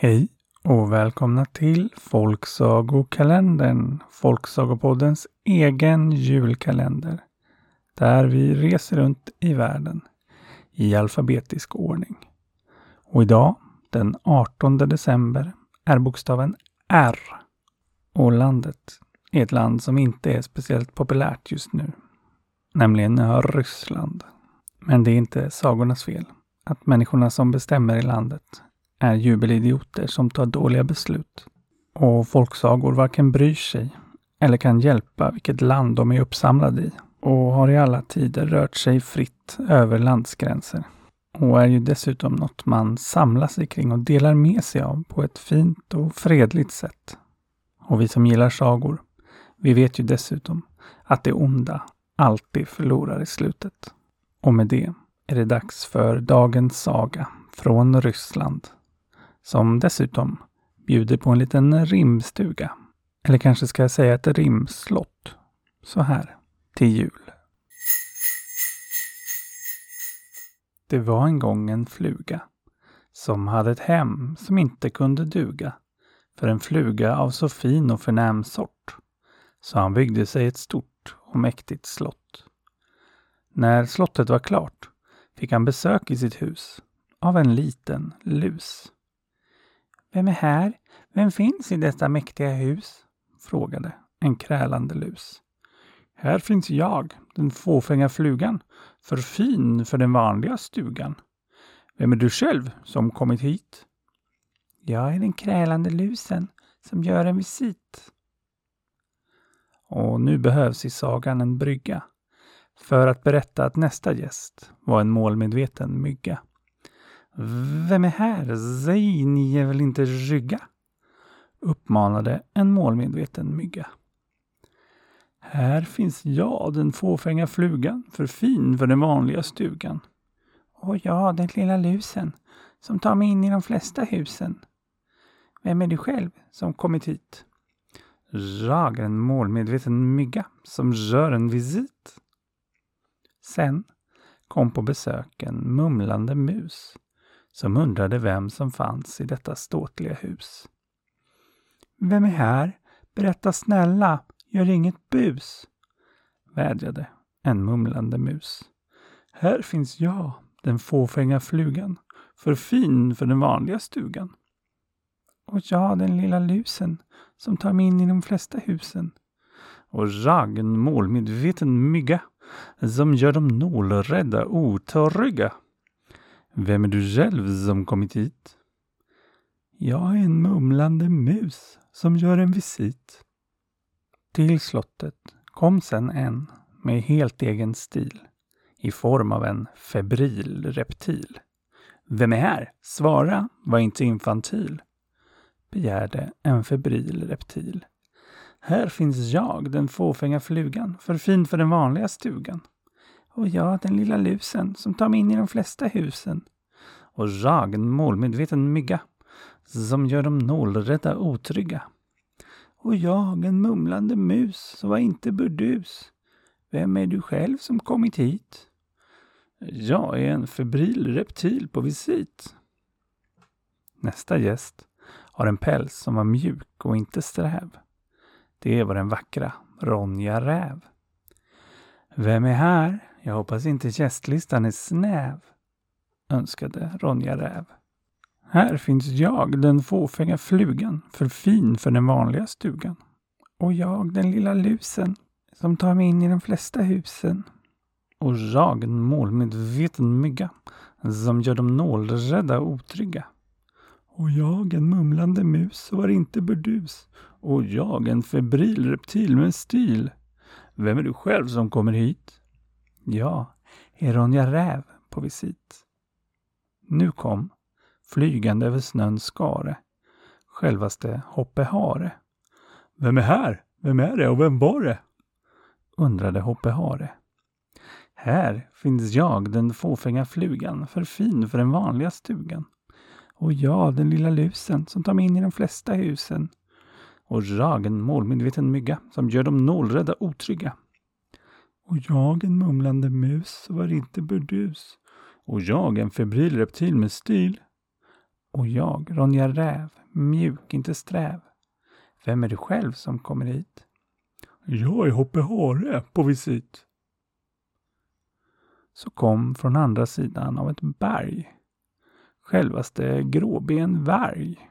Hej och välkomna till Folksagokalendern, Folksagopoddens egen julkalender. Där vi reser runt i världen i alfabetisk ordning. Och idag, den 18 december, är bokstaven R. Och landet är ett land som inte är speciellt populärt just nu. Nämligen Ryssland. Men det är inte sagornas fel att människorna som bestämmer i landet är jubelidioter som tar dåliga beslut. Och folksagor varken bryr sig eller kan hjälpa vilket land de är uppsamlade i och har i alla tider rört sig fritt över landsgränser. Och är ju dessutom något man samlar sig kring och delar med sig av på ett fint och fredligt sätt. Och vi som gillar sagor, vi vet ju dessutom att det onda alltid förlorar i slutet. Och med det är det dags för dagens saga från Ryssland som dessutom bjuder på en liten rimstuga. Eller kanske ska jag säga ett rimslott. Så här, till jul. Det var en gång en fluga som hade ett hem som inte kunde duga för en fluga av så fin och förnäm sort. Så han byggde sig ett stort och mäktigt slott. När slottet var klart fick han besök i sitt hus av en liten lus. Vem är här? Vem finns i detta mäktiga hus? frågade en krälande lus. Här finns jag, den fåfänga flugan, för fin för den vanliga stugan. Vem är du själv som kommit hit? Jag är den krälande lusen som gör en visit. Och nu behövs i sagan en brygga för att berätta att nästa gäst var en målmedveten mygga. Vem är här? Säg, ni är väl inte rygga? uppmanade en målmedveten mygga. Här finns jag, den fåfänga flugan, för fin för den vanliga stugan. Och jag, den lilla lusen, som tar mig in i de flesta husen. Vem är du själv som kommit hit? Jag är en målmedveten mygga som gör en visit. Sen kom på besök en mumlande mus som undrade vem som fanns i detta ståtliga hus. Vem är här? Berätta snälla, gör inget bus, vädjade en mumlande mus. Här finns jag, den fåfänga flugan, för fin för den vanliga stugan. Och jag, den lilla lusen, som tar mig in i de flesta husen. Och jag, en målmedveten mygga, som gör de nålrädda otrygga. Vem är du själv som kommit hit? Jag är en mumlande mus som gör en visit. Till slottet kom sen en med helt egen stil i form av en febril reptil. Vem är här? Svara, var inte infantil, begärde en febril reptil. Här finns jag, den fåfänga flugan, för fin för den vanliga stugan. Och jag, den lilla lusen, som tar mig in i de flesta husen. Och jag, en målmedveten mygga, som gör de nålrädda otrygga. Och jag, en mumlande mus, som var inte burdus. Vem är du själv som kommit hit? Jag är en febril reptil på visit. Nästa gäst har en päls som var mjuk och inte sträv. Det var den vackra Ronja Räv. Vem är här? Jag hoppas inte gästlistan är snäv, önskade Ronja Räv. Här finns jag, den fåfänga flugan, för fin för den vanliga stugan. Och jag, den lilla lusen, som tar mig in i de flesta husen. Och jag, en målmedveten mygga, som gör dem nålrädda och otrygga. Och jag, en mumlande mus, var inte burdus. Och jag, en febril reptil med stil. Vem är du själv som kommer hit? Ja, är Ronja Räv på visit. Nu kom, flygande över snöns skare, självaste Hoppe Hare. Vem är här? Vem är det och vem var det? undrade Hoppe Hare. Här finns jag, den fåfänga flugan, för fin för den vanliga stugan. Och jag, den lilla lusen, som tar mig in i de flesta husen. Och jag, en målmedveten mygga, som gör dem nålrädda otrygga. Och jag, en mumlande mus, var inte burdus. Och jag, en febril reptil med stil. Och jag, Ronja Räv, mjuk, inte sträv. Vem är du själv som kommer hit? Jag är Hoppe Hare på visit. Så kom från andra sidan av ett berg självaste Gråben Varg.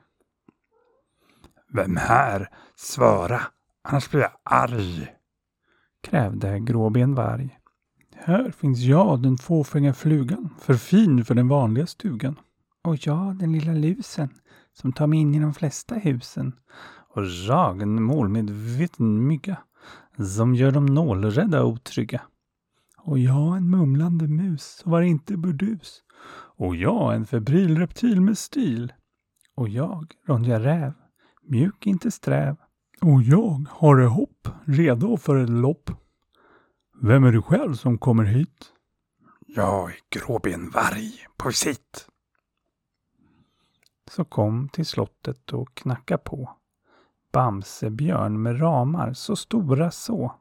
Vem här? Svara, annars blir jag arg. Krävde Gråben Varg. Här finns jag, den fåfänga flugan, för fin för den vanliga stugan. Och jag, den lilla lusen, som tar mig in i de flesta husen. Och jag, en målmedveten mygga, som gör de nålrädda otrygga. Och jag, en mumlande mus, som var inte burdus. Och jag, en febril reptil med stil. Och jag, Ronja Räv, mjuk inte sträv. Och jag, har det hopp, redo för ett lopp. Vem är du själv som kommer hit? Jag är Gråben Varg på visit. Så kom till slottet och knacka på. Bamsebjörn med ramar så stora så.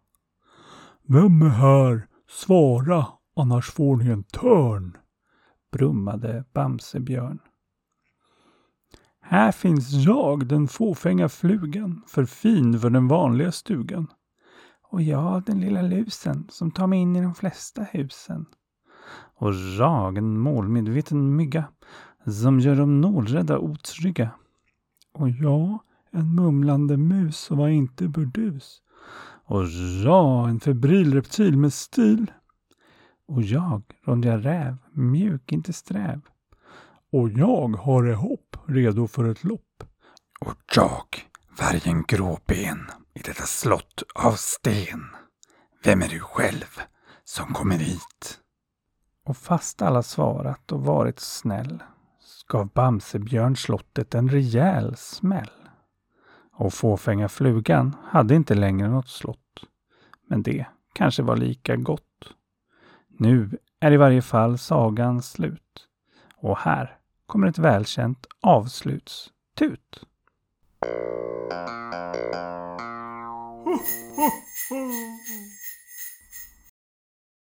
Vem är här? Svara, annars får ni en törn brummade Bamsebjörn. Här finns jag, den fåfänga flugan, för fin för den vanliga stugan. Och jag, den lilla lusen, som tar mig in i de flesta husen. Och jag, en målmedveten mygga, som gör de nålrädda otrygga. Och jag, en mumlande mus som var inte burdus. Och jag, en febril reptil med stil. Och jag, Ronja Räv, mjuk, inte sträv. Och jag har det hopp, redo för ett lopp. Och jag, vargen gråben, i detta slott av sten. Vem är du själv som kommer hit? Och fast alla svarat och varit snäll gav Bamsebjörn slottet en rejäl smäll. Och fåfänga flugan hade inte längre något slott. Men det kanske var lika gott. Nu är i varje fall sagan slut. Och här kommer ett välkänt avslutstut.